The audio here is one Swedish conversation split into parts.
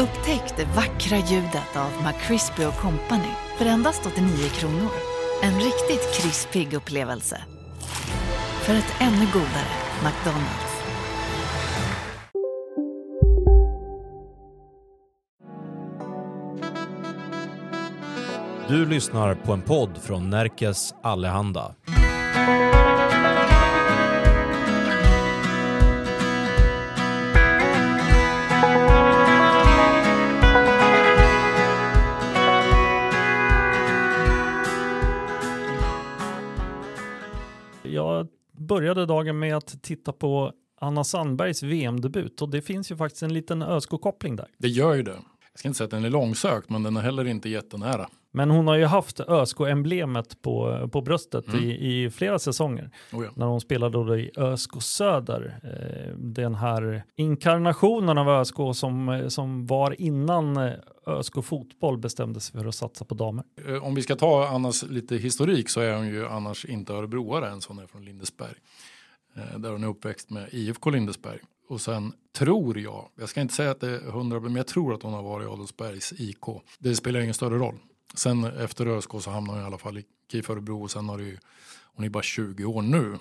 Upptäck det vackra ljudet av McCrispy Company för endast 89 kronor. En riktigt krispig upplevelse. För ett ännu godare McDonalds. Du lyssnar på en podd från Närkes Allehanda. Började dagen med att titta på Anna Sandbergs VM-debut och det finns ju faktiskt en liten ÖSK-koppling där. Det gör ju det. Jag ska inte säga att den är långsökt, men den är heller inte jättenära. Men hon har ju haft ÖSK-emblemet på, på bröstet Mm. i, i flera säsonger. Oh ja. När hon spelade då i ÖSK Söder. Eh, den här inkarnationen av ÖSK som, som var innan ÖSK Fotboll bestämde sig för att satsa på damer. Eh, Om vi ska ta Annas lite historik så är hon ju annars inte örebroare ens. Hon är från Lindesberg. Eh, Där hon är uppväxt med IFK Lindesberg. Och sen tror jag, jag ska inte säga att det är hundra, men jag tror att hon har varit i Adolfsbergs IK. Det spelar ingen större roll. Sen efter ÖSK så hamnar hon i alla fall i KIF Örebro och sen har det ju, hon är bara 20 år nu,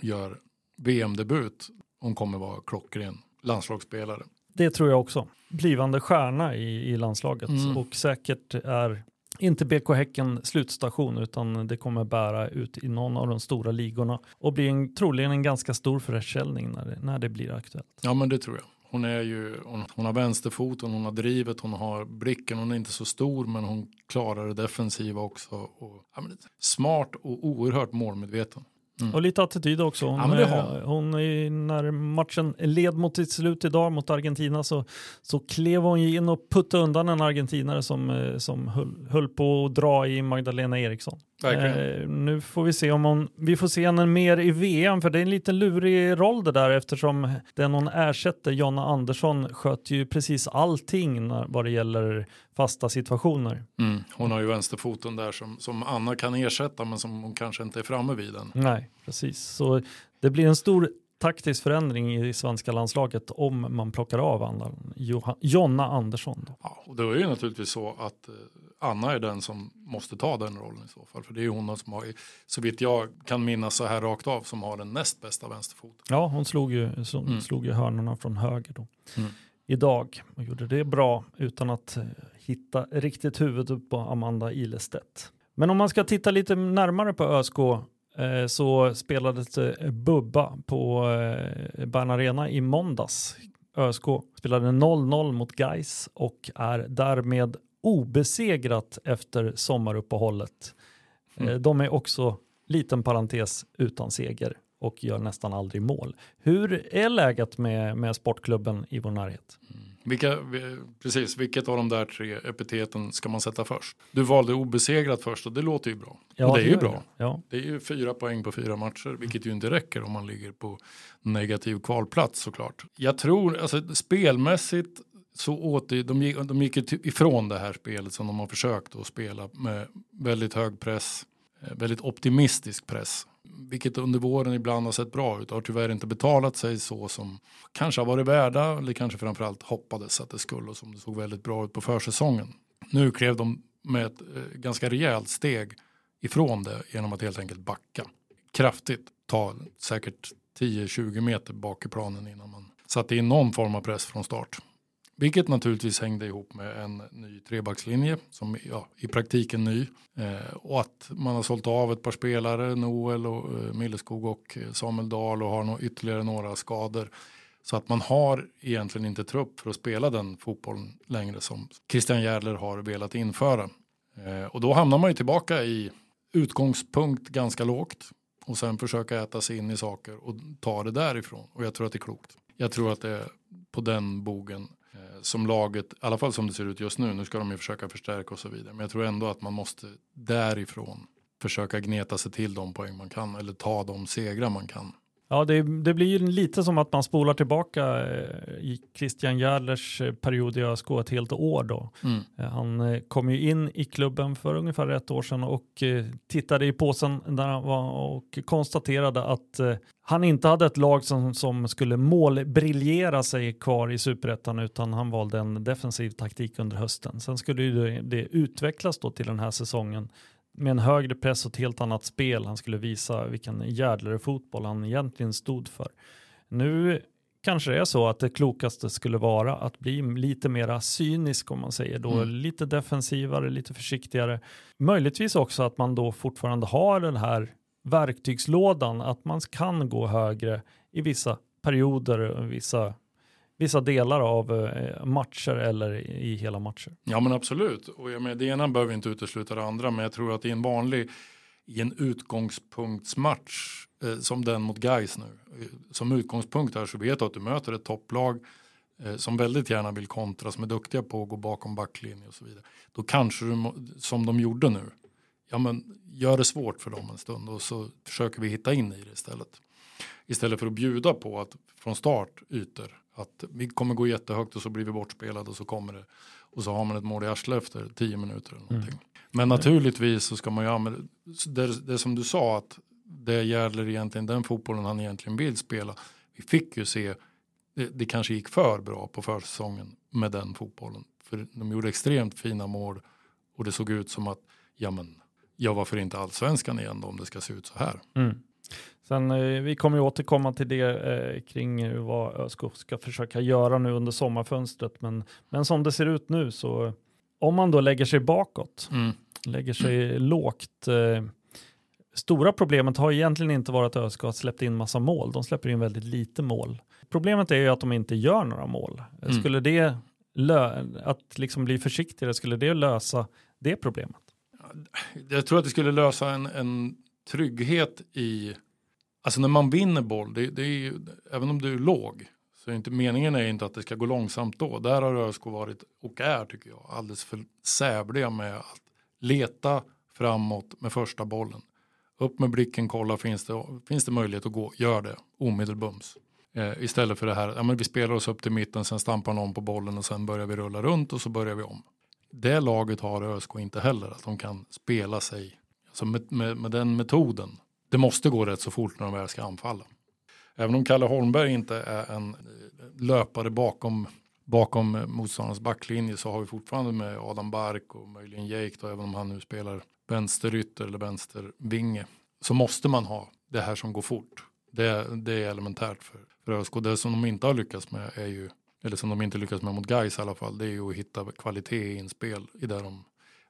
gör VM-debut. Hon kommer vara klockren landslagsspelare. Det tror jag också. Blivande stjärna i, i landslaget Mm. och säkert är inte BK Häcken slutstation utan det kommer bära ut i någon av de stora ligorna och bli en, troligen en ganska stor försäljning när det, när det blir aktuellt. Ja men det tror jag. Hon, är ju, hon, hon har vänsterfoten, hon har drivet, hon har blicken, hon är inte så stor men hon klarar det defensiva också. Och, ja, men, smart och oerhört målmedveten. Och lite attityd också. Hon, Mm. Ja, har hon är, när matchen led mot sitt slut idag mot Argentina så, så klev hon ju in och puttade undan en argentinare som, eh, som höll, höll på att dra i Magdalena Eriksson. Eh, nu får vi se om hon, vi får se henne mer i VM för det är en lite lurig roll det där eftersom den hon ersätter, Jonna Andersson, sköter ju precis allting när, vad det gäller fasta situationer. Mm. Hon har ju vänsterfoten där som, som Anna kan ersätta men som hon kanske inte är framme vid än. Nej, precis. Så det blir en stor taktisk förändring i svenska landslaget om man plockar av Anna, Joha, Jonna Andersson. Då. Ja, och då är ju naturligtvis så att eh, Anna är den som måste ta den rollen i så fall. För det är hon som har, så vitt jag kan minnas så här rakt av, som har den näst bästa vänsterfoten. Ja, hon slog ju, så, Mm. slog ju hörnorna från höger då. Mm. Idag och gjorde det bra utan att eh, hitta riktigt huvudet upp på Amanda Ilestedt. Men om man ska titta lite närmare på ÖSK så spelades eh, Bubba på eh, Bern Arena i måndags. ÖSK spelade 0-0 mot Gais och är därmed obesegrat efter sommaruppehållet. Mm. Eh, de är också, liten parentes, utan seger och gör nästan aldrig mål. Hur är läget med, med sportklubben i vår närhet? Vilka, vi- precis, vilket av de där tre epiteten ska man sätta först? Du valde obesegrat först och det låter ju bra. och det är ju bra. det. Ja. Det är ju fyra poäng på fyra matcher, vilket ju inte räcker om man ligger på negativ kvalplats såklart. Jag tror, alltså spelmässigt så åt det, de, gick, de gick ifrån det här spelet som de har försökt att spela med väldigt hög press, eh, väldigt optimistisk press. Vilket under våren ibland har sett bra ut, har tyvärr inte betalat sig så som kanske har varit värda eller kanske framförallt hoppades att det skulle och som det såg väldigt bra ut på försäsongen. Nu klev de med ett eh, ganska rejält steg ifrån det genom att helt enkelt backa kraftigt, ta säkert 10-20 meter bak i planen innan man satte in någon form av press från start. Vilket naturligtvis hängde ihop med en ny trebackslinje som ja, i praktiken ny. Eh, och att man har sålt av ett par spelare, Noel och eh, Milleskog och eh, Samuel Dahl och har nog ytterligare några skador. Så att man har egentligen inte trupp för att spela den fotbollen längre som Christian Järler har velat införa. Eh, och då hamnar man ju tillbaka i utgångspunkt ganska lågt och sen försöka äta sig in i saker och ta det därifrån. Och jag tror att det är klokt. Jag tror att det är på den bogen Eh, som laget, i alla fall som det ser ut just nu, nu ska de ju försöka förstärka och så vidare, men jag tror ändå att man måste därifrån försöka gneta sig till de poäng man kan eller ta de segrar man kan. Ja, det, det blir ju lite som att man spolar tillbaka eh, i Christian Järdlers eh, period i ÖSK ett helt år då. Mm. Eh, Han kom ju in i klubben för ungefär ett år sedan och tittade i påsen där han var och konstaterade att han inte hade ett lag som, som skulle målbriljera sig kvar i superettan utan han valde en defensiv taktik under hösten. Sen skulle ju det, det utvecklas då till den här säsongen med en högre press och ett helt annat spel. Han skulle visa vilken jädlare fotboll han egentligen stod för. Nu kanske det är så att det klokaste skulle vara att bli lite mera cynisk om man säger då, Mm. lite defensivare, lite försiktigare. Möjligtvis också att man då fortfarande har den här verktygslådan, att man kan gå högre i vissa perioder, vissa, vissa delar av eh, matcher eller i hela matcher. Ja men absolut. Och jag menar, det ena behöver inte utesluta det andra. Men jag tror att i en vanlig, i en utgångspunktsmatch eh, som den mot Gais nu. Eh, som utgångspunkt här så vet du att du möter ett topplag eh, som väldigt gärna vill kontra, som är duktiga på att gå bakom backlinje och så vidare. Då kanske du, som de gjorde nu, ja men gör det svårt för dem en stund och så försöker vi hitta in i det istället. Istället för att bjuda på att från start ytor att vi kommer gå jättehögt och så blir vi bortspelade och så kommer det och så har man ett mål i arslet efter tio minuter eller någonting. Men naturligtvis så ska man ju använda det, det som du sa att det gäller egentligen den fotbollen han egentligen vill spela. Vi fick ju se det, det kanske gick för bra på försäsongen med den fotbollen. För de gjorde extremt fina mål och det såg ut som att ja men ja varför inte allsvenskan igen då om det ska se ut så här. Mm. Sen, eh, vi kommer ju återkomma till det eh, kring eh, vad ÖSK ska försöka göra nu under sommarfönstret. Men, men som det ser ut nu så om man då lägger sig bakåt, Mm. lägger sig lågt. Eh, stora problemet har egentligen inte varit att ÖSK har släppt in massa mål. De släpper in väldigt lite mål. Problemet är ju att de inte gör några mål. Mm. Skulle det att liksom bli försiktigare, skulle det lösa det problemet? Jag tror att det skulle lösa en, en trygghet i, alltså när man vinner boll, det, det är ju, även om du är låg, så är inte meningen är inte att det ska gå långsamt då. Där har ÖSK varit, och är tycker jag, alldeles för sävliga med att leta framåt med första bollen. Upp med blicken, kolla finns det, finns det möjlighet att gå, gör det omedelbums. Eh, istället för det här, ja, men vi spelar oss upp till mitten, sen stampar någon på bollen och sen börjar vi rulla runt och så börjar vi om. Det laget har ÖSK inte heller, att de kan spela sig så med, med, med den metoden. Det måste gå rätt så fort när de väl ska anfalla. Även om Kalle Holmberg inte är en eh, löpare bakom, bakom eh, motståndarnas backlinje så har vi fortfarande med Adam Bark och möjligen Jake då, även om han nu spelar vänsterytter eller vänstervinge så måste man ha det här som går fort. Det, det är elementärt för, för ÖSK. Det som de inte har lyckats med är ju, eller som de inte lyckats med mot Gais i alla fall, det är ju att hitta kvalitet i inspel i där de,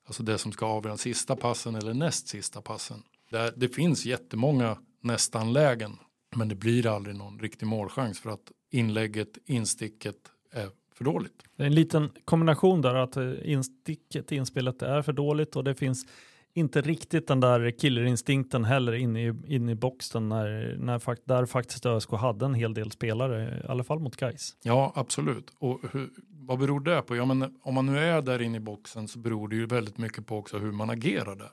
alltså det som ska avgöra sista passen eller näst sista passen. Där, det finns jättemånga nästan-lägen, men det blir aldrig någon riktig målchans för att inlägget, insticket är för dåligt. Det är en liten kombination där att eh, insticket, inspelet är för dåligt och det finns inte riktigt den där killerinstinkten heller inne i, inne i boxen när, när där faktiskt ÖSK hade en hel del spelare, i alla fall mot Gais. Ja, absolut. Och hur, vad beror det på? Ja, men om man nu är där inne i boxen så beror det ju väldigt mycket på också hur man agerar där.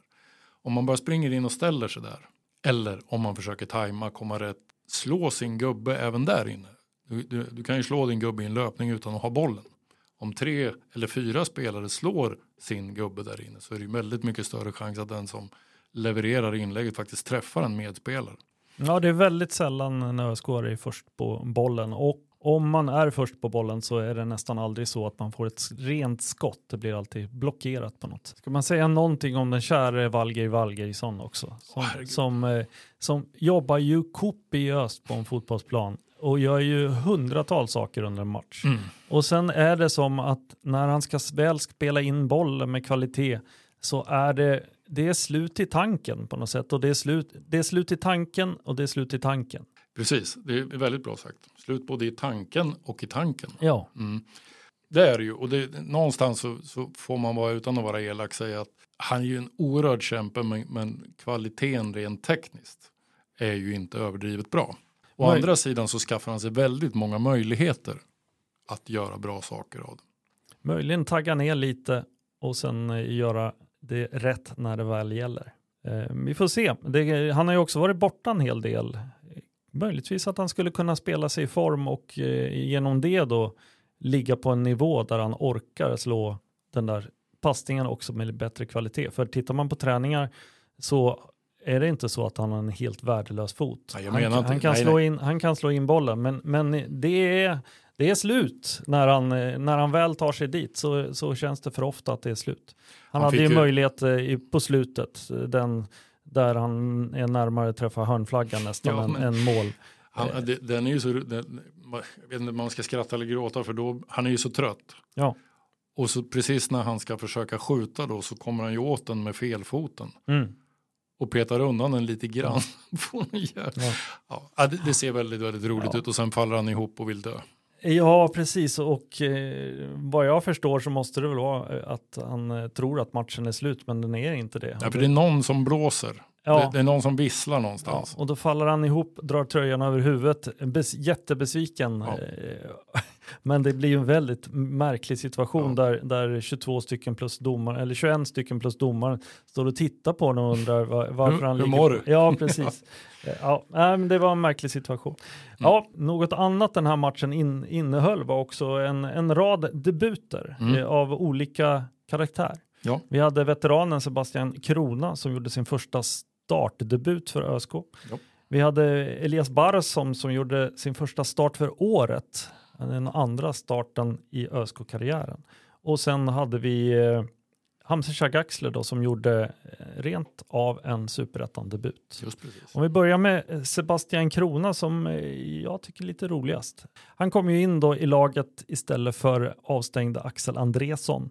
Om man bara springer in och ställer sig där, eller om man försöker tajma, komma rätt, slå sin gubbe även där inne. Du, du, du kan ju slå din gubbe i en löpning utan att ha bollen. Om tre eller fyra spelare slår sin gubbe där inne så är det ju väldigt mycket större chans att den som levererar inlägget faktiskt träffar en medspelare. Ja, det är väldigt sällan en ÖSK är först på bollen och om man är först på bollen så är det nästan aldrig så att man får ett rent skott. Det blir alltid blockerat på något. Ska man säga någonting om den käre Valgeir Valgeirsson också? Som, herregud. som, eh, som jobbar ju kopiöst på en fotbollsplan och gör ju hundratals saker under en match. Och sen är det som att när han ska väl spela in bollen med kvalitet så är det, det är slut i tanken på något sätt. Och det är slut, det är slut i tanken och det är slut i tanken. Precis, det är väldigt bra sagt. Slut både i tanken och i tanken. Ja, Mm. Det är det ju och det, någonstans så, så får man vara utan att vara elak säga att han är ju en oerhörd kämpe men, men kvaliteten rent tekniskt är ju inte överdrivet bra. Å Nej. andra sidan så skaffar han sig väldigt många möjligheter att göra bra saker av det. möjligen tagga ner lite och sen eh, göra det rätt när det väl gäller. Eh, vi får se. Det, han har ju också varit borta en hel del. Möjligtvis att han skulle kunna spela sig i form och eh, genom det då ligga på en nivå där han orkar slå den där passningen också med bättre kvalitet. För tittar man på träningar så är det inte så att han har en helt värdelös fot. Jag han, han, kan nej, slå nej. In, han kan slå in bollen, men, men det, är, det är slut när han, eh, när han väl tar sig dit. Så, så känns det för ofta att det är slut. Han, Han hade ju möjlighet eh, på slutet, den, där han är närmare träffa hörnflaggan nästan Ja, men- än mål. Han, den är ju så, den, jag vet inte om man ska skratta eller gråta för då, han är ju så trött. Ja. Och så precis när han ska försöka skjuta då så kommer han ju åt den med felfoten Mm. och petar undan den lite grann. Jävla- Ja. ja, det, det ser väldigt, väldigt roligt Ja. ut och sen faller han ihop och vill dö. Ja, precis. Och eh, vad jag förstår så måste det väl vara eh, att han eh, tror att matchen är slut, men den är inte det. Ja, för det är någon som blåser. Ja. Det, det är någon som visslar Ja, någonstans. och då faller han ihop, drar tröjan över huvudet, bes- jättebesviken. Ja. Eh, Men det blir ju en väldigt märklig situation Ja. där, där 22 stycken plus domaren, eller 21 stycken plus domaren står och tittar på honom och undrar var, varför Hur- han hur ligger mår på- du? Ja, precis. Eh, ja, men det var en märklig situation. Ja, något annat den här matchen in, innehöll var också en, en rad debuter Mm. eh, av olika karaktär. Ja. Vi hade veteranen Sebastian Krona som gjorde sin första startdebut för ÖSK. Ja. Vi hade Elias Barsom som gjorde sin första start för året. Den andra starten i ÖSK-karriären. Och sen hade vi eh, Hamza Shagaxler då som gjorde eh, rent av en superettan-debut. Om vi börjar med eh, Sebastian Krona som eh, jag tycker är lite roligast. Han kom ju in då i laget istället för avstängda Axel Andresson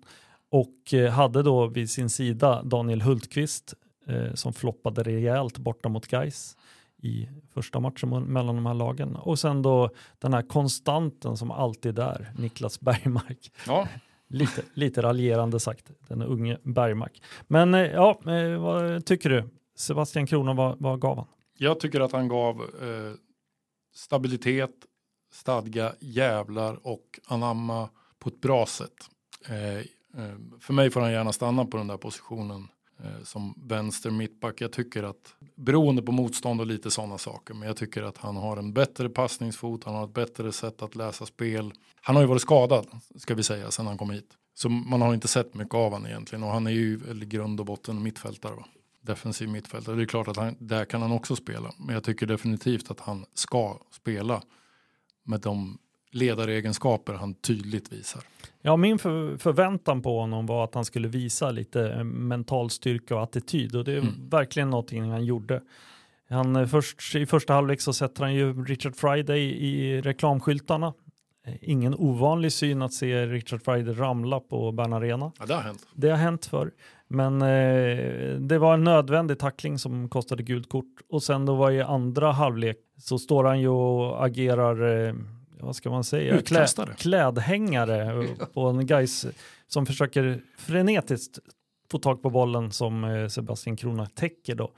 och eh, hade då vid sin sida Daniel Hultqvist eh, som floppade rejält borta mot Gais i första matchen mellan de här lagen. Och sen då den här konstanten som alltid är där, Niklas Bergmark. Ja, Lite, lite raljerande sagt, den unge Bergmark. Men eh, ja, eh, vad tycker du? Sebastian Krona, vad, vad gav han? jag tycker att han gav stabilitet, stadga, jävlar och anamma på ett bra sätt. Eh, eh, för mig får han gärna stanna på den där positionen Eh, som vänster mittback. Jag tycker att beroende på motstånd och lite sådana saker, men jag tycker att han har en bättre passningsfot, han har ett bättre sätt att läsa spel. Han har ju varit skadad, ska vi säga, sedan han kom hit. Så man har inte sett mycket av han egentligen och han är ju i grund och botten mittfältare. Va? Defensiv mittfältare. Det är klart att han, där kan han också spela, men jag tycker definitivt att han ska spela med de ledaregenskaper han tydligt visar. Ja, min för, förväntan på honom var att han skulle visa lite eh, mental styrka och attityd och det är Mm. verkligen någonting han gjorde. Han, eh, först, I första halvlek så sätter han ju Richard Friday i reklamskyltarna. Eh, Ingen ovanlig syn att se Richard Friday ramla på Bern Arena. Ja, det har hänt. Det har hänt förr. Men eh, det var en nödvändig tackling som kostade gult kort. Och sen då var i andra halvlek så står han ju och agerar, eh, vad ska man säga, Utkastare. klädhängare på en guys som försöker frenetiskt få tag på bollen som eh, Sebastian Krona täcker då.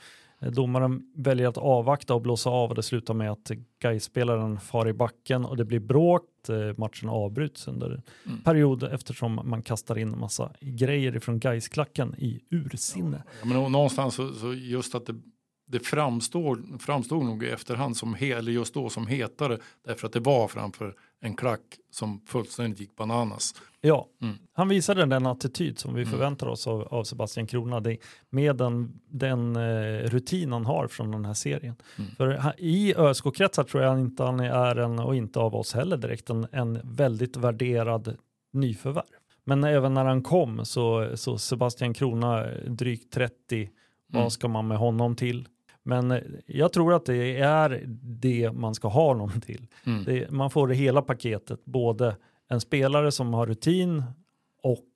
Domaren väljer att avvakta och blåsa av och det slutar med att Gais-spelaren far i backen och det blir bråk. Eh, Matchen avbryts under en Mm. period eftersom man kastar in en massa grejer ifrån Gais-klacken i ursinne. Ja, men nå- någonstans så, så just att det, det framstår, framstod nog i efterhand som eller just då som hetare därför att det var framför en klack som fullständigt gick bananas. Ja, Mm. han visade den attityd som vi Mm. förväntar oss av, av Sebastian Krona det, med den, den eh, rutin han har från den här serien. Mm. För ha- i ÖSK-kretsar tror jag inte han är en, och inte av oss heller direkt, en, en väldigt värderad nyförvärv. Men även när han kom så, så Sebastian Krona drygt 30, Mm. vad ska man med honom till? Men eh, jag tror att det är det man ska ha honom till. Mm. Det, man får det hela paketet, både en spelare som har rutin och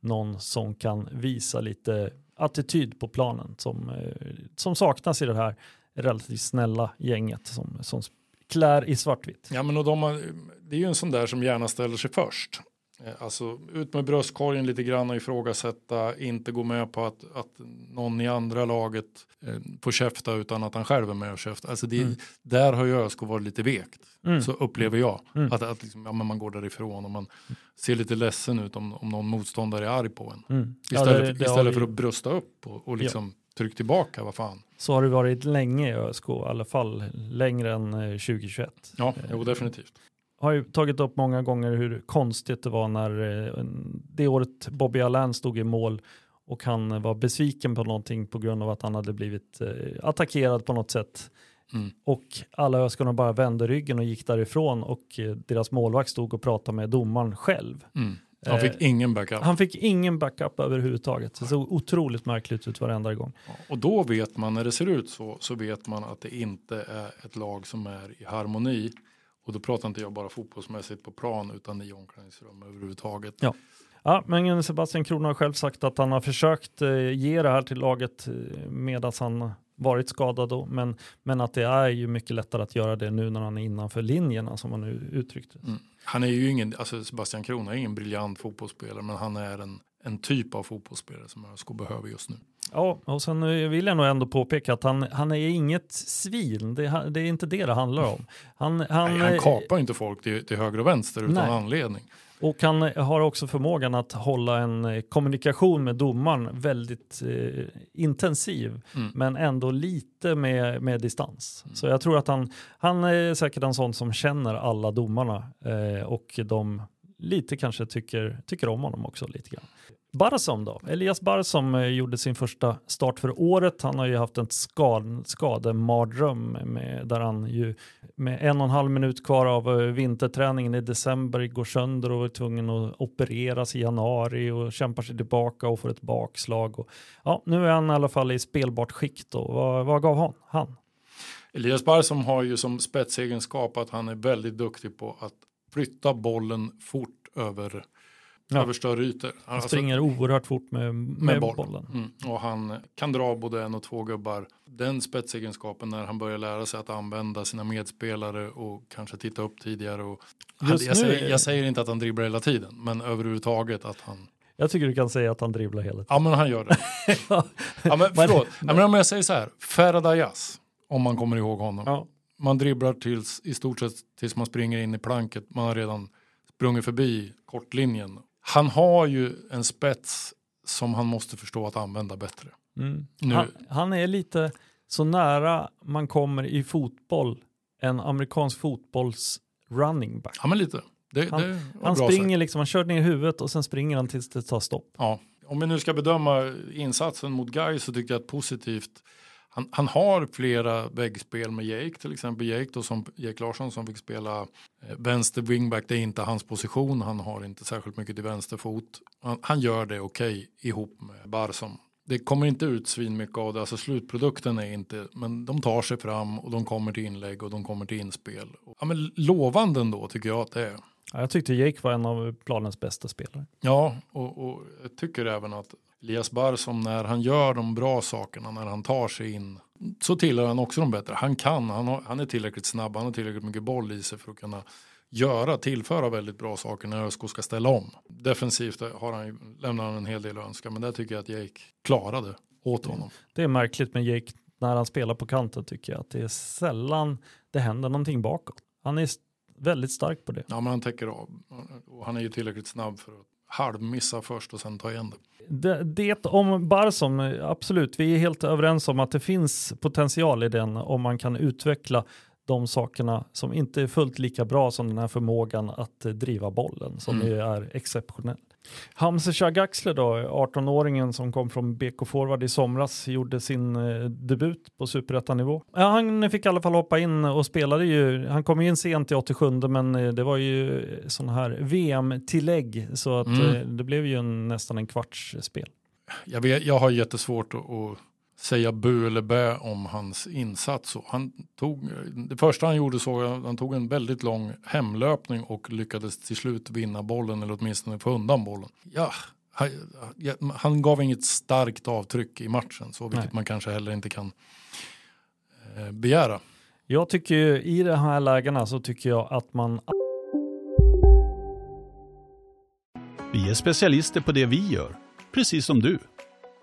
någon som kan visa lite attityd på planen som, eh, som saknas i det här relativt snälla gänget som, som klär i svartvitt. Ja, men och de har, det är ju en sån där som gärna ställer sig först. Eh, Alltså ut med bröstkorgen lite grann och ifrågasätta, inte gå med på att, att någon i andra laget eh, får käfta utan att han själv är med och käftar. Alltså det, Mm. Där har ju ÖSK varit lite vekt, Mm. så upplever jag. Mm. Att, att liksom, ja, men man går därifrån och man ser lite ledsen ut om, om någon motståndare är arg på en. Mm. Ja, Istället, det- det har istället vi- för att brösta upp och, och liksom tryck tillbaka, vad fan. Så har det varit länge i ÖSK, i alla fall längre än eh, 2021. Ja, jo, definitivt. Har ju tagit upp många gånger hur konstigt det var när eh, det året Bobby Allan stod i mål och han var besviken på någonting på grund av att han hade blivit eh, attackerad på något sätt. Mm. Och alla öskorna bara vände ryggen och gick därifrån och eh, deras målvakt stod och pratade med domaren själv. Mm. Han fick ingen backup. Han fick ingen backup överhuvudtaget. Det såg otroligt märkligt ut varenda gång. Och då vet man, när det ser ut så, så vet man att det inte är ett lag som är i harmoni. Och då pratar inte jag bara fotbollsmässigt på plan utan i omklädningsrum överhuvudtaget. Ja. Ja, men Sebastian Kron har själv sagt att han har försökt eh, ge det här till laget eh, medan han varit skadad då, men, men att det är ju mycket lättare att göra det nu när han är innanför linjerna som han nu uttryckte. Mm. Han är ju ingen, alltså Sebastian Kron är ingen briljant fotbollsspelare men han är en, en typ av fotbollsspelare som ÖSK behöver just nu. Ja, och sen vill jag nog ändå påpeka att han, han är inget svin. Det, det är inte det det handlar om. Han, han, Nej, han eh, kapar inte folk till, till höger och vänster utan Nej. anledning. Och han har också förmågan att hålla en eh, kommunikation med domaren väldigt eh, intensiv, Mm. men ändå lite med, med distans. Mm. Så jag tror att han, han är säkert en sån som känner alla domarna eh, och de lite kanske tycker, tycker om honom också lite grann. Barsom då? Elias Barsom eh, gjorde sin första start för året. Han har ju haft en skad, skademardröm med, där han ju med en och en halv minut kvar av eh, vinterträningen i december går sönder och är tvungen att opereras i januari och kämpar sig tillbaka och får ett bakslag. Och, ja, nu är han i alla fall i spelbart skick då. Vad, vad gav han? han? Elias Barsom har ju som spetsegenskap att han är väldigt duktig på att flytta bollen fort över, Ja. över större ytor. Han Alltså, springer oerhört fort med, med, med boll. bollen. Mm. Och han kan dra både en och två gubbar. Den spetsegenskapen när han börjar lära sig att använda sina medspelare och kanske titta upp tidigare. Och han, jag, säger, jag säger inte att han dribblar hela tiden, men överhuvudtaget att han Jag tycker du kan säga att han dribblar hela tiden. Ja men han gör det. ja, Men- förlåt, ja, men om jag säger så här, Ferradayas, om man kommer ihåg honom. Ja. Man dribblar tills, i stort sett tills man springer in i planket. Man har redan sprungit förbi kortlinjen. Han har ju en spets som han måste förstå att använda bättre. Mm. Han, han är lite så nära man kommer i fotboll en amerikansk fotbolls running back. Ja men lite. Det, Han- det Han springer liksom, han kör ner huvudet och sen springer han tills det tar stopp. Ja. Om vi nu ska bedöma insatsen mot Gais så tyckte jag att positivt han, han har flera väggspel med Jake, till exempel Jake, då som, Jake Larsson som fick spela eh, vänster wingback. Det är inte hans position, han har inte särskilt mycket till vänsterfot. Han, han gör det okej ihop med Barsom. Det kommer inte ut svin mycket av det, alltså slutprodukten är inte, men de tar sig fram och de kommer till inlägg och de kommer till inspel. Ja, men lovande ändå tycker jag att det är. Ja, jag tyckte Jake var en av planens bästa spelare. Ja, och, och jag tycker även att Elias Barsom när han gör de bra sakerna, när han tar sig in, så tillhör han också de bättre. Han kan, han, har, han är tillräckligt snabb, han har tillräckligt mycket boll i sig för att kunna göra, tillföra väldigt bra saker när ÖSK ska ställa om. Defensivt har han, lämnar han en hel del att önska, men det tycker jag att Jake klarade åt honom. Det är märkligt med Jake när han spelar på kanten tycker jag att det är sällan det händer någonting bakåt. Han är väldigt stark på det. Ja, men han täcker av. Och han är ju tillräckligt snabb för att halvmissa först och sen ta igen det. Det, det om Barsom, absolut, vi är helt överens om att det finns potential i den om man kan utveckla de sakerna som inte är fullt lika bra som den här förmågan att driva bollen som Mm. ju är exceptionell. Hamza Shagaxler då, 18-åringen som kom från BK Forward i somras, gjorde sin eh, debut på superettanivå. Ja, han fick i alla fall hoppa in och spelade ju, han kom ju in sent i 87 men eh, det var ju sådana här VM-tillägg så att Mm. eh, det blev ju en, nästan en kvarts spel. Jag, vet, jag har jättesvårt att, att säga bu eller bä om hans insats. Och han tog, det första han gjorde så han tog en väldigt lång hemlöpning och lyckades till slut vinna bollen eller åtminstone få undan bollen. Ja, han, han gav inget starkt avtryck i matchen, så vilket Nej. man kanske heller inte kan eh, begära. Jag tycker ju, i de här lägena så tycker jag att man Vi är specialister på det vi gör, precis som du.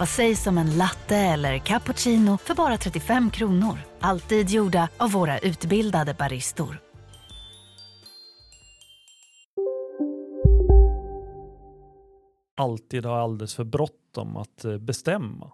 Vad sägs om en latte eller cappuccino för bara 35 kronor? Alltid gjorda av våra utbildade baristor. alltid har alldeles för bråttom att eh, bestämma.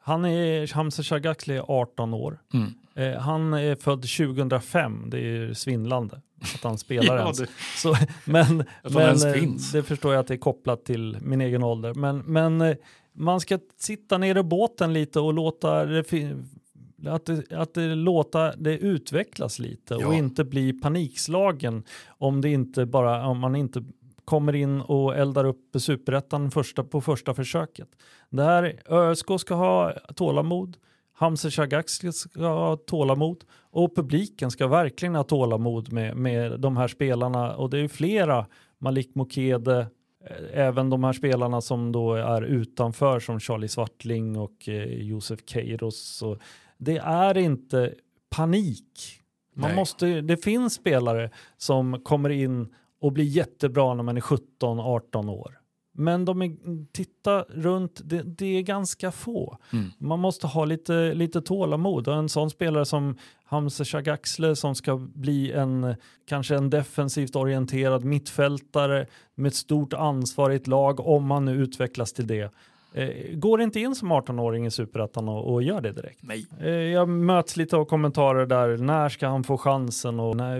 Han är, Hamza Shagakli är 18 år. Mm. Eh, han är född 2005, det är svindlande att han spelar Ja, ens. det- Så, men men ens eh, det förstår jag att det är kopplat till min egen ålder. Men, men man ska sitta ner i båten lite och låta det, att det, att det låta det utvecklas lite och Ja. inte bli panikslagen om det inte bara om man inte kommer in och eldar upp superettan första, på första försöket. Där ÖSK ska ha tålamod, Hamza Shagaxli ska ha tålamod och publiken ska verkligen ha tålamod med, med de här spelarna och det är ju flera, Malik Mokede, även de här spelarna som då är utanför som Charlie Svartling och eh, Josef Keiros. Och det är inte panik. Man Nej. måste, det finns spelare som kommer in och blir jättebra när man är 17-18 år. Men de är, titta runt, det, det är ganska få. Mm. Man måste ha lite, lite tålamod och en sån spelare som Hamza Shagaxle som ska bli en kanske en defensivt orienterad mittfältare med ett stort ansvar i ett lag om man nu utvecklas till det. Eh, går inte in som 18-åring i Superettan och, och gör det direkt. Nej. Eh, Jag möts lite av kommentarer där, när ska han få chansen? Och när,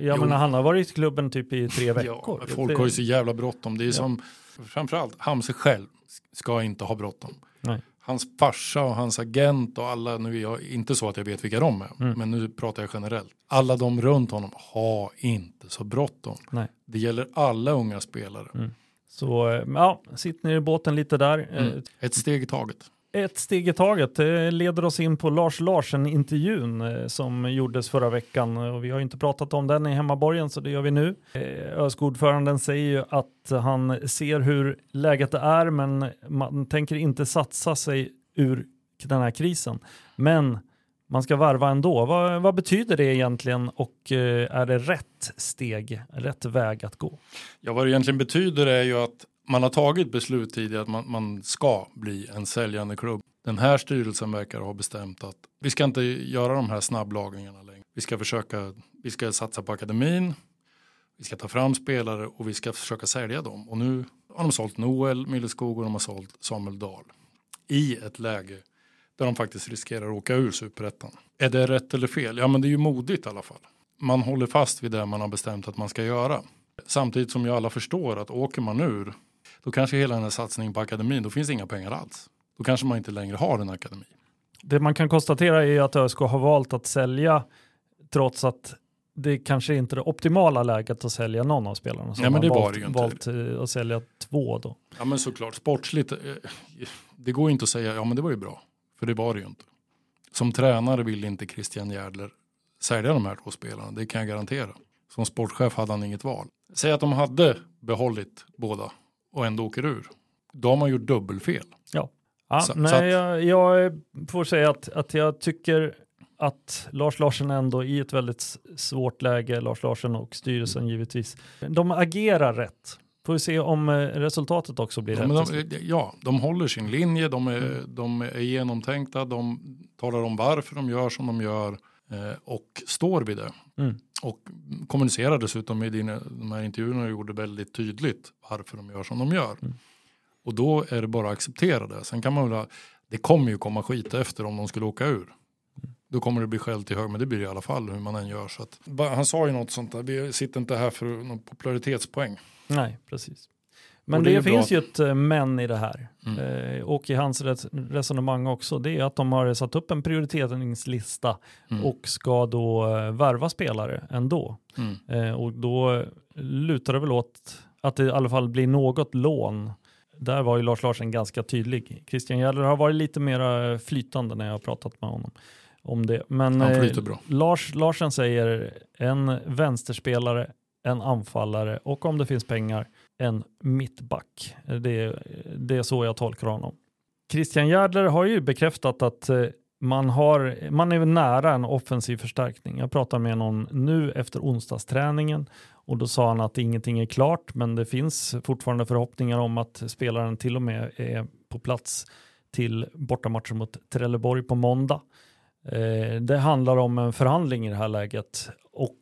jag Jo. menar, han har varit i klubben typ i tre veckor. Ja, folk har ju så jävla bråttom. Det är som, framförallt, Hamse själv ska inte ha bråttom. Nej. Hans farsa och hans agent och alla, nu är jag inte så att jag vet vilka de är, Mm. men nu pratar jag generellt. Alla de runt honom har inte så bråttom. Nej. Det gäller alla unga spelare. Så eh, ja, sitt ner i båten lite där. Eh, Mm. Ett steg i taget. Ett steg i taget Det leder oss in på Lars Larsen-intervjun eh, som gjordes förra veckan. Och vi har ju inte pratat om den i hemmaborgen så det gör vi nu. Eh, ÖSK-ordföranden säger ju att han ser hur läget är men man tänker inte satsa sig ur den här krisen. Men man ska varva ändå. Vad, vad betyder det egentligen och eh, är det rätt steg, rätt väg att gå? Ja, vad det egentligen betyder är ju att man har tagit beslut tidigare att man, man ska bli en säljande klubb. Den här styrelsen verkar ha bestämt att vi ska inte göra de här snabblagningarna längre. Vi ska försöka, vi ska satsa på akademin, vi ska ta fram spelare och vi ska försöka sälja dem. Och nu har de sålt Noel Milleskog och de har sålt Samuel Dahl. I ett läge där de faktiskt riskerar att åka ur superettan. Är det rätt eller fel? Ja men det är ju modigt i alla fall. Man håller fast vid det man har bestämt att man ska göra. Samtidigt som ju alla förstår att åker man ur då kanske hela den här satsningen på akademin, då finns inga pengar alls. Då kanske man inte längre har en akademi. Det man kan konstatera är att ÖSK har valt att sälja trots att det kanske inte är det optimala läget att sälja någon av spelarna. Så Nej, men det var valt, det ju inte. valt eh, att sälja två då. Ja men såklart, sportsligt, eh, det går ju inte att säga ja men det var ju bra. För det var det ju inte. Som tränare ville inte Christian Järdler sälja de här två spelarna, det kan jag garantera. Som sportchef hade han inget val. Säg att de hade behållit båda och ändå åker ur. Då har man gjort dubbelfel. Ja, Så- nej, så att- jag, jag får säga att, att jag tycker att Lars Larsen ändå i ett väldigt svårt läge, Lars Larsen och styrelsen givetvis, de agerar rätt. Får vi se om eh, resultatet också blir Ja, rätt. de, ja, de håller sin linje, de är, de är genomtänkta, de talar om varför de gör som de gör och står vid det. Mm. Och kommunicerar dessutom i dina, de här intervjuerna du gjorde väldigt tydligt varför de gör som de gör. Mm. Och då är det bara att acceptera det. Sen kan man väl, ha- det kommer ju komma skit efter om de skulle åka ur. Då kommer det bli skäll till hög, men det blir det i alla fall hur man än gör. Så att, han sa ju något sånt där, vi sitter inte här för någon popularitetspoäng. Nej, precis. Men Och det, det är bra. finns ju ett eh, men i det här. Mm. Eh, och i hans res- resonemang också. Det är att de har satt upp en prioriteringslista Mm. och ska då eh, värva spelare ändå. Mm. Eh, och då lutar det väl åt att det i alla fall blir något lån. Där var ju Lars Larsen ganska tydlig. Christian Järdler har varit lite mer flytande när jag har pratat med honom om det. Men eh. Lars Larsen säger en vänsterspelare, en anfallare och om det finns pengar, en mittback. Det, är- det är så jag tolkar honom. Christian Järdler har ju bekräftat att eh, man, har, man är nära en offensiv förstärkning. Jag pratade med någon nu efter onsdagsträningen och då sa han att ingenting är klart men det finns fortfarande förhoppningar om att spelaren till och med är på plats till bortamatchen mot Trelleborg på måndag. Eh, det handlar om en förhandling i det här läget och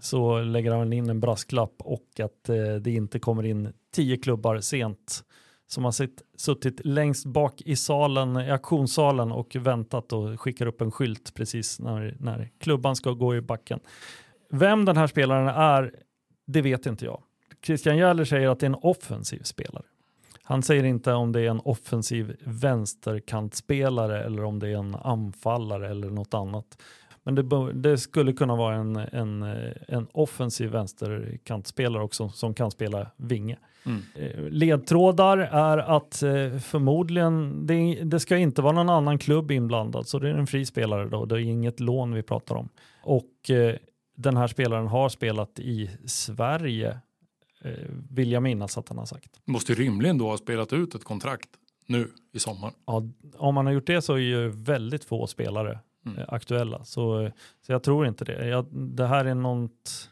så lägger han in en brasklapp och att eh, det inte kommer in tio klubbar sent som har sitt, suttit längst bak i salen, i auktionssalen och väntat och skickar upp en skylt precis när, när klubban ska gå i backen. Vem den här spelaren är, det vet inte jag. Christian Järler säger att det är en offensiv spelare. Han säger inte om det är en offensiv vänsterkantspelare eller om det är en anfallare eller något annat. Men det, det skulle kunna vara en, en, en offensiv vänsterkantspelare också som kan spela vinge. Mm. Eh, ledtrådar är att eh, förmodligen, det, det, ska inte vara någon annan klubb inblandad, så det är en fri spelare då, det är inget lån vi pratar om. Och eh, den här spelaren har spelat i Sverige, vill jag minnas att han har sagt. Måste rimligen då ha spelat ut ett kontrakt nu i sommar. Ja, om man har gjort det så är ju väldigt få spelare mm. aktuella, så, så jag tror inte det. Jag, det här är något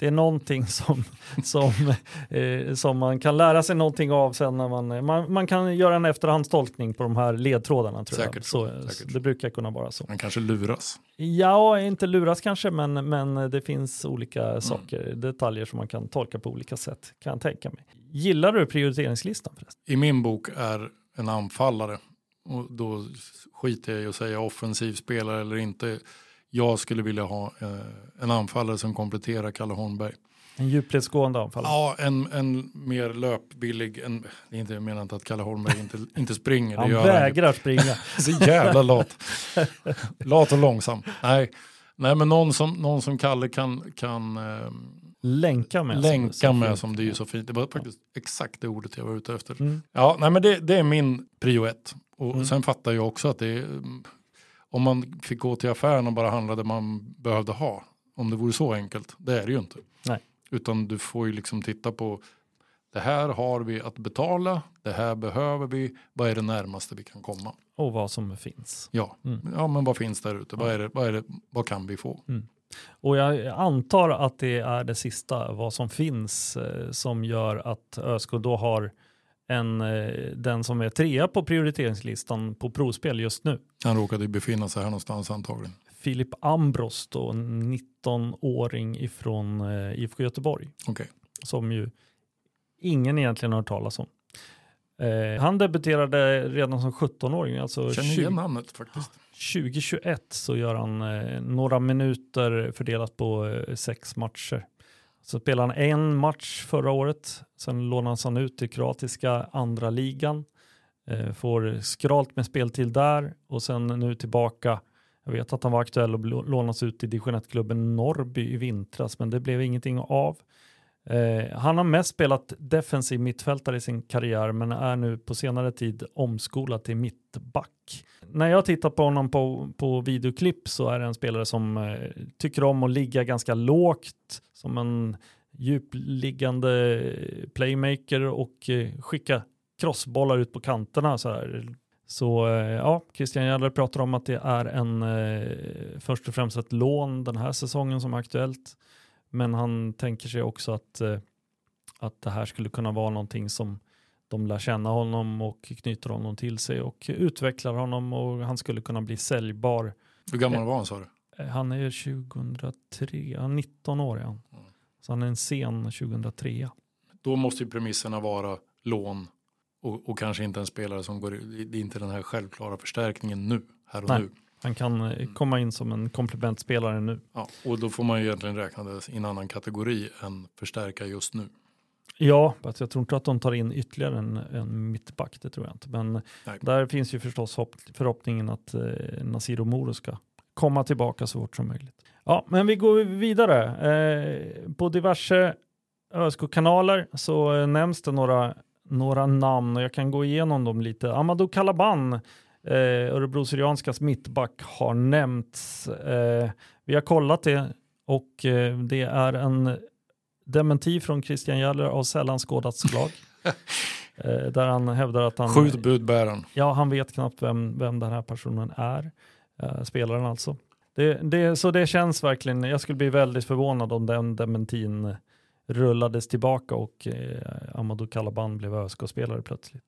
det är någonting som, som, eh, som man kan lära sig någonting av sen när man, man, man kan göra en efterhandstolkning på de här ledtrådarna. Tror säkert, jag. Så, säkert. Det brukar kunna vara så. Man kanske luras. Ja, inte luras kanske, men, men det finns olika mm. saker, detaljer som man kan tolka på olika sätt, kan jag tänka mig. Gillar du prioriteringslistan? Förresten? I min bok är en anfallare, och då skiter jag i att säga offensiv spelare eller inte jag skulle vilja ha eh, en anfallare som kompletterar Kalle Holmberg. En djupledsgående anfallare? Ja, en, en mer löpbillig. En, det är inte, jag menar inte att Kalle Holmberg inte, inte springer. Han vägrar han springa. Så jävla lat. lat och långsam. Nej, Nej men någon som, någon som Kalle kan, kan eh, länka med. Länka som, med som det är ju så fint. Det var faktiskt exakt det ordet jag var ute efter. Mm. Ja, nej men det, det är min prio ett. Och mm. sen fattar jag också att det är om man fick gå till affären och bara handla det man behövde ha. Om det vore så enkelt, det är det ju inte. Nej. Utan du får ju liksom titta på det här har vi att betala, det här behöver vi, vad är det närmaste vi kan komma? Och vad som finns. Ja, mm. ja men vad finns där ute? Vad, är det, vad, är det, vad kan vi få? Mm. Och jag antar att det är det sista, vad som finns, eh, som gör att ÖSK då har än eh, den som är trea på prioriteringslistan på provspel just nu. Han råkade befinna sig här någonstans antagligen. Filip Ambros, då, 19-åring ifrån eh, IFK Göteborg. Okay. Som ju ingen egentligen har hört talas om. Eh, han debuterade redan som 17-åring. Alltså Känner igen namnet faktiskt. 2021 så gör han eh, några minuter fördelat på eh, sex matcher. Så spelade han en match förra året, sen lånades han ut till kroatiska andra ligan. Eh, får skralt med speltid där och sen nu tillbaka. Jag vet att han var aktuell och lånas ut till division 1-klubben Norrby i vintras, men det blev ingenting av. Eh, han har mest spelat defensiv mittfältare i sin karriär, men är nu på senare tid omskolad till mittback. När jag tittar på honom på, på videoklipp så är det en spelare som eh, tycker om att ligga ganska lågt, som en djupliggande playmaker och eh, skicka crossbollar ut på kanterna. Så, här. så eh, ja, Christian Jäller pratar om att det är en eh, först och främst ett lån den här säsongen som är aktuellt. Men han tänker sig också att, att det här skulle kunna vara någonting som de lär känna honom och knyter honom till sig och utvecklar honom och han skulle kunna bli säljbar. Hur gammal var han sa du? Eh, han är 2003, 19 år är han. Mm. Så han är en sen 2003. Då måste ju premisserna vara lån och, och kanske inte en spelare som går Det är inte den här självklara förstärkningen nu, här och Nej. nu. Han kan eh, mm. komma in som en komplementspelare nu. Ja, och då får man ju egentligen räkna det i en annan kategori än förstärka just nu. Ja, jag tror inte att de tar in ytterligare en, en mittback, det tror jag inte. Men Nej. där finns ju förstås hopp, förhoppningen att eh, Nasir Moro ska komma tillbaka så fort som möjligt. Ja, men vi går vidare. Eh, på diverse ÖSK-kanaler så eh, nämns det några, några namn och jag kan gå igenom dem lite. Amadou Kalaban, eh, Örebro Syrianskas mittback, har nämnts. Eh, vi har kollat det och eh, det är en dementi från Christian Jäller av sällan skådat slag. eh, där han hävdar att han... Skjut budbäraren. Ja, han vet knappt vem, vem den här personen är eh, spelaren alltså. Det, det, så det känns verkligen, jag skulle bli väldigt förvånad om den dementin rullades tillbaka och eh, Amadou Kalaban blev ÖSK-spelare plötsligt.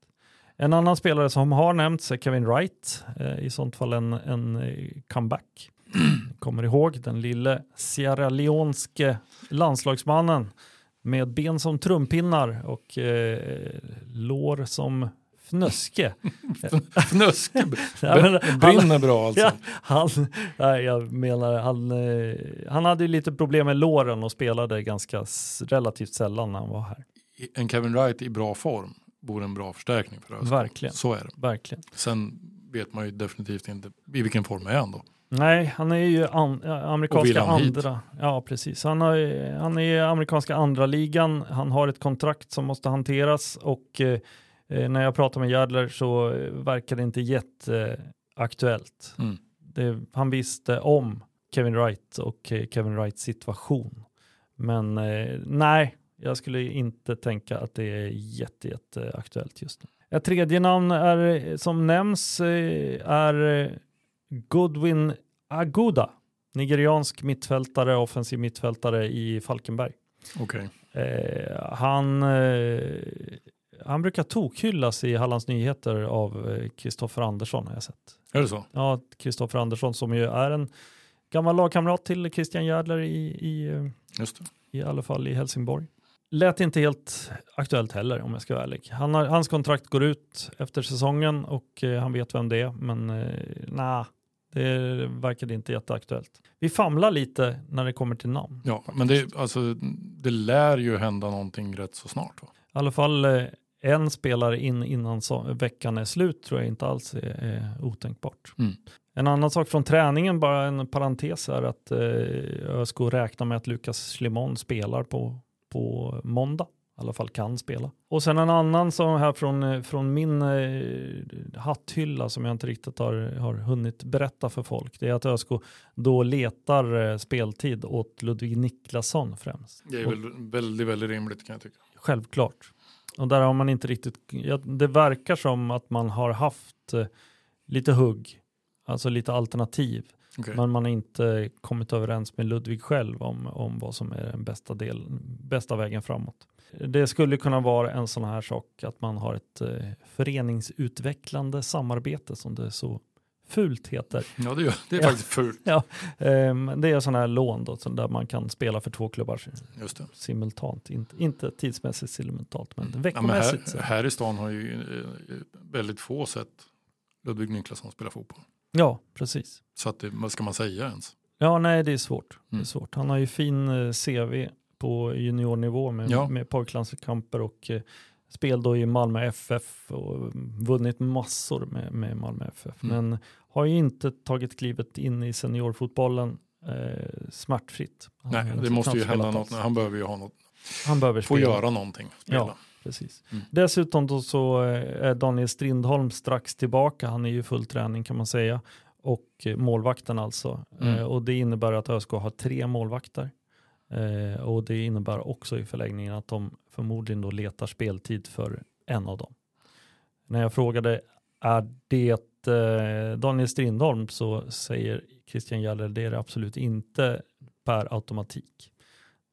En annan spelare som har nämnts är Kevin Wright, eh, i sånt fall en, en eh, comeback. Kommer ihåg den lille Sierra Leonske landslagsmannen med ben som trumpinnar och eh, lår som fnöske. Fnöske brinner bra alltså. Ja, han, nej, jag menar, han, eh, han hade ju lite problem med låren och spelade ganska relativt sällan när han var här. En Kevin Wright i bra form vore en bra förstärkning för ÖSK. Verkligen. Så är det. Verkligen. Sen vet man ju definitivt inte i vilken form är han då. Nej, han är ju an, amerikanska han hit? andra. Ja, precis. Han, har, han är amerikanska andra ligan. Han har ett kontrakt som måste hanteras och eh, när jag pratar med Järdler så eh, verkar det inte jätteaktuellt. Mm. Det, han visste om Kevin Wright och eh, Kevin Wrights situation. Men eh, nej, jag skulle inte tänka att det är jätte, jätte aktuellt just nu. Ett tredje namn är, som nämns eh, är eh, Godwin Aguda, nigeriansk mittfältare, offensiv mittfältare i Falkenberg. Okej. Eh, han, eh, han brukar tokhyllas i Hallands Nyheter av Kristoffer Andersson har jag sett. Är det så? Ja, Kristoffer Andersson som ju är en gammal lagkamrat till Christian Järdler i, i, eh, i alla fall i Helsingborg. Lät inte helt aktuellt heller om jag ska vara ärlig. Han har, hans kontrakt går ut efter säsongen och eh, han vet vem det är, men eh, nej, det verkade inte jätteaktuellt. Vi famlar lite när det kommer till namn. Ja, men det, alltså, det lär ju hända någonting rätt så snart. Va? I alla fall eh, en spelare in innan så, veckan är slut tror jag inte alls är, är otänkbart. Mm. En annan sak från träningen, bara en parentes är att eh, ÖSK räknar med att Lukas Schlimon spelar på, på måndag. I alla fall kan spela. Och sen en annan som här från, eh, från min eh, hatthylla som jag inte riktigt har, har hunnit berätta för folk. Det är att ÖSK då letar eh, speltid åt Ludvig Niklasson främst. Det är väl väldigt, väldigt rimligt kan jag tycka. Självklart. Och där har man inte riktigt, ja, det verkar som att man har haft eh, lite hugg, alltså lite alternativ. Okej. Men man har inte kommit överens med Ludvig själv om, om vad som är den bästa, del, bästa vägen framåt. Det skulle kunna vara en sån här sak att man har ett eh, föreningsutvecklande samarbete som det så fult heter. Ja, det, gör, det är Ja. faktiskt fult. Ehm, det är sån här lån då, där man kan spela för två klubbar simultant. Inte, inte tidsmässigt simultant, men Ja, men veckomässigt. så. här, här i stan har ju eh, väldigt få sett Ludvig Niklasson spela fotboll. Ja, precis. Så att det, vad ska man säga ens? Ja, nej, det är svårt. Det är Mm. svårt. Han har ju fin eh, CV på juniornivå med, Ja. med pojklandskamper och eh, spel då i Malmö FF och vunnit massor med, med Malmö FF. Mm. Men har ju inte tagit klivet in i seniorfotbollen eh, smärtfritt. Han Nej, det måste ju hända något. Han behöver ju ha något, Han behöver få spela. göra någonting. Spela. Ja. Precis. Mm. Dessutom då så eh, är Daniel Strindholm strax tillbaka. Han är ju full träning kan man säga. Och eh, målvakten alltså. Mm. Eh, och det innebär att ÖSK har tre målvakter. Eh, och det innebär också i förlängningen att de förmodligen då letar speltid för en av dem. När jag frågade är det eh, Daniel Strindholm så säger Christian Gäller det är det absolut inte per automatik.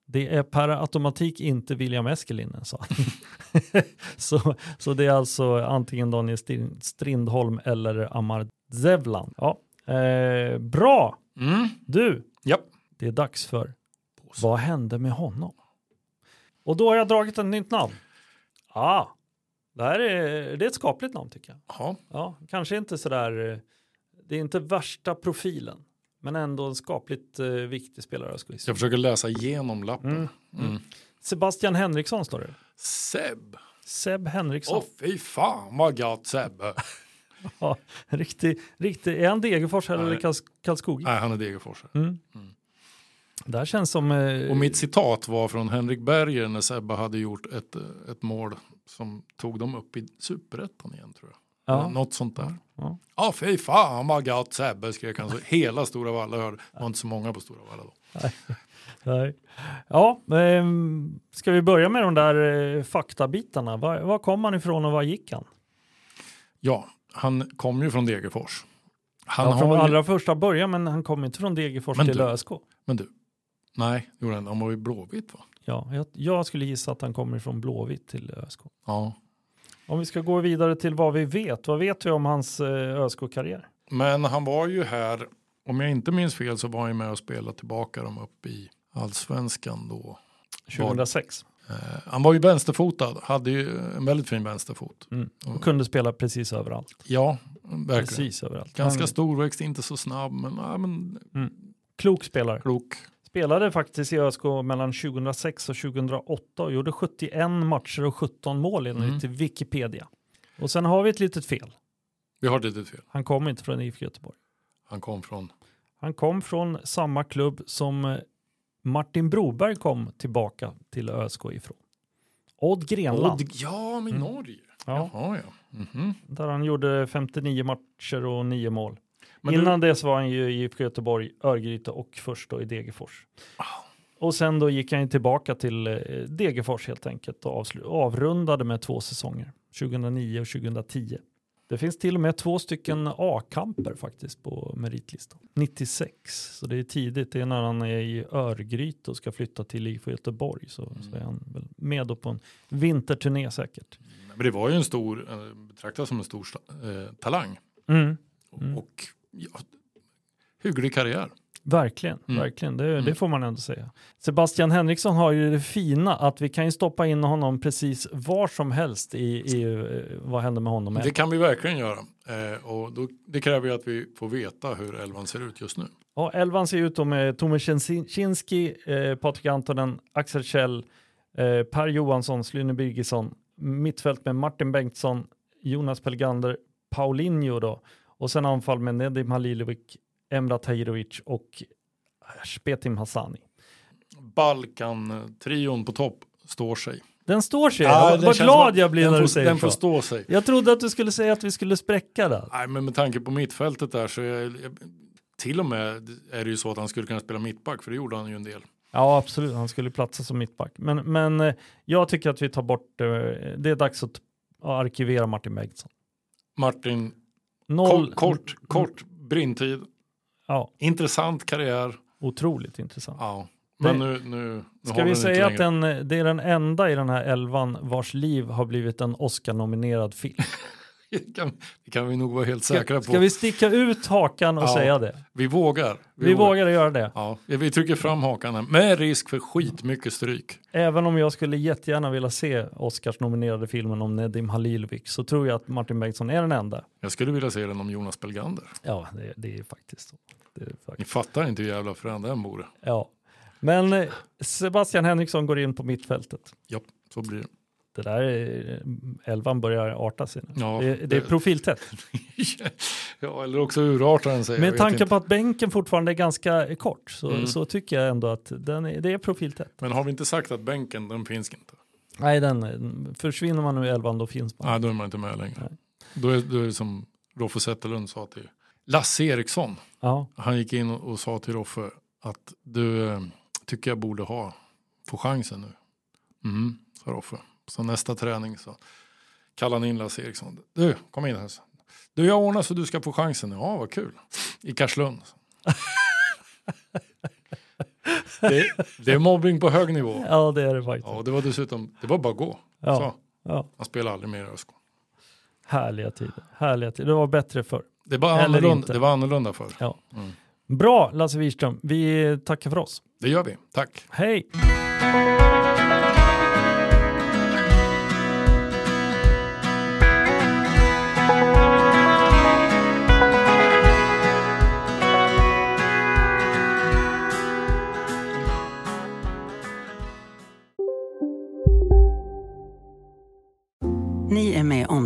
Det är per automatik inte William Eskelinen sa han. så, så det är alltså antingen Daniel Strin- Strindholm eller Amar Zevlan. Ja, eh, bra! Mm. Du, Ja. det är dags för Vad hände med honom? Och då har jag dragit ett nytt namn. Ah, det här är, det är ett skapligt namn tycker jag. Ja. Ja, kanske inte sådär, eh, det är inte värsta profilen, men ändå en skapligt eh, viktig spelare. Skulle jag Så säga. jag försöker läsa igenom lappen. Mm. Mm. Sebastian Henriksson står det. Seb. Seb Henriksson. Åh fy fan vad gott Seb. Ja, riktig, riktig, är han Degerfors eller. Karls- Karlskoga? Nej, han är Degerforsare. Mm. Det här känns som... Eh, Och mitt citat var från Henrik Berger när Sebbe hade gjort ett, ett mål som tog dem upp i superettan igen tror jag. ja, Något sånt där. Ja. Ja fy fan vad gott Sebbe skrek han så hela Stora Valla hörde. Det var inte så många på Stora Valla då. nej. ja ehm, ska vi börja med de där eh, faktabitarna? Var, var kom han ifrån och var gick han? Ja, han kom ju från Degerfors. Han ja, från har ju, allra första början, men han kom inte från Degerfors Men till du- ÖSK. Men du, nej, gjorde han, han var ju Blåvitt va? Ja, jag, jag skulle gissa att han kommer från Blåvitt till ÖSK. Ja. Om vi ska gå vidare till vad vi vet. Vad vet vi om hans eh, ÖSK-karriär? Men han var ju här, om jag inte minns fel så var han ju med och spelade tillbaka dem upp i allsvenskan då. 2006. Eh, han var ju vänsterfotad, hade ju en väldigt fin vänsterfot. Mm. Och kunde spela precis överallt. Ja, verkligen. Precis överallt. Ganska storväxt, inte så snabb, men, ja, men Klok spelare. klok. Spelade faktiskt i ÖSK mellan 2006 och 2008 och gjorde 71 matcher och 17 mål enligt Mm. Wikipedia. Och sen har vi ett litet fel. Vi har det lite fel. Han kom inte från IFK Göteborg. Han kom från, Han kom från samma klubb som eh, Martin Broberg kom tillbaka till ÖSK ifrån. Odd Grenland. Odd, ja, men Mm. Norge. Ja, Jaha, ja. Mhm. där han gjorde 59 matcher och 9 mål. Men Innan du, dess var han ju i IFK Göteborg, Örgryte och först då i Degerfors. Ah. Och sen då gick han ju tillbaka till eh, Degerfors helt enkelt och avrundade med två säsonger, 2009 och 2010. Det finns till och med två stycken A-kamper faktiskt på meritlistan. 96, så det är tidigt. Det är när han är i Örgryte och ska flytta till IFK Göteborg. Så, så är han väl med då på en vinterturné säkert. men det var ju en stor, eh, betraktas som en stor eh, talang. Mm, Mm. Och ja, hygglig karriär. Verkligen, Mm. verkligen. Det, det Mm. får man ändå säga. Sebastian Henriksson har ju det fina att vi kan ju stoppa in honom precis var som helst i, i eh, vad händer med honom. Det kan vi verkligen göra. Eh, och då, det kräver ju att vi får veta hur elvan ser ut just nu. Ja, elvan ser ut då med Tomas Kinski, eh, Patrik Antonen, Axel Kjell, eh, Per Johansson, Slyne Birgisson, mittfält med Martin Bengtsson, Jonas Pelgander, Paulinho då och sen anfall med Nedim Halilovic, Emra Tahirovic och Spetim Hassani. Balkan-trion på topp står sig. Den står sig. Ja, vad den glad jag blir den när du säger Den så. får stå sig. Jag trodde att du skulle säga att vi skulle spräcka det. Nej, men med tanke på mittfältet där så är till och med är det ju så att han skulle kunna spela mittback för det gjorde han ju en del. Ja, absolut. Han skulle platsa som mittback. Men, men eh, jag tycker att vi tar bort, eh, det är dags att arkivera Martin Bengtsson. Martin, Noll, kort, kort, kort brintid, Ja, intressant karriär. otroligt intressant. Ja. Men Det- nu, nu, nu Ska vi säga att den, det är den enda i den här elvan vars liv har blivit en Oscar-nominerad film? Det kan, det kan vi nog vara helt säkra på. ska vi sticka ut hakan och Ja. säga det? Vi vågar. Vi vågar göra det. Ja, vi trycker fram hakan med risk för skitmycket stryk. Även om jag skulle jättegärna vilja se Oscars-nominerade filmen om Nedim Halilovic så tror jag att Martin Bengtsson är den enda. Jag skulle vilja se den om Jonas Belgander. Ja, det, det är faktiskt så. Ni fattar inte hur jävla frän den vore. Ja. Men eh, Sebastian Henriksson går in på mittfältet. Ja, så blir det. Det där är, elvan börjar arta sig. Ja, det, det är profiltätt. ja, eller också urartar den sig. Med tanke på att bänken fortfarande är ganska kort så, Mm. så tycker jag ändå att den är, det är profiltätt. Men har vi inte sagt att bänken, den finns inte? Nej, den, försvinner man nu elvan då finns man. Nej, då är man inte med längre. Nej. Då är, då är det som Roffe Zetterlund sa till Lasse Eriksson. Ja, Han gick in och, och sa till Roffe att du eh, tycker jag borde ha, få chansen nu. Mm, sa Roffe. Så nästa träning så kallade han in Lasse Eriksson. Du, kom in här. Du, jag ordnar så du ska få chansen. Ja, vad kul. I Karlslund. det, det är mobbing på hög nivå. ja det är det faktiskt. Ja, det var dessutom, det var bara att gå. Ja. Så, Ja. han spelar aldrig mer i ÖSK. Härliga tider. Härliga tider. Det var bättre förr. Det var, Eller annorlunda, inte. det var annorlunda förr. Ja. Mm. Bra Lasse Wirström. Vi tackar för oss. Det gör vi. Tack. Hej!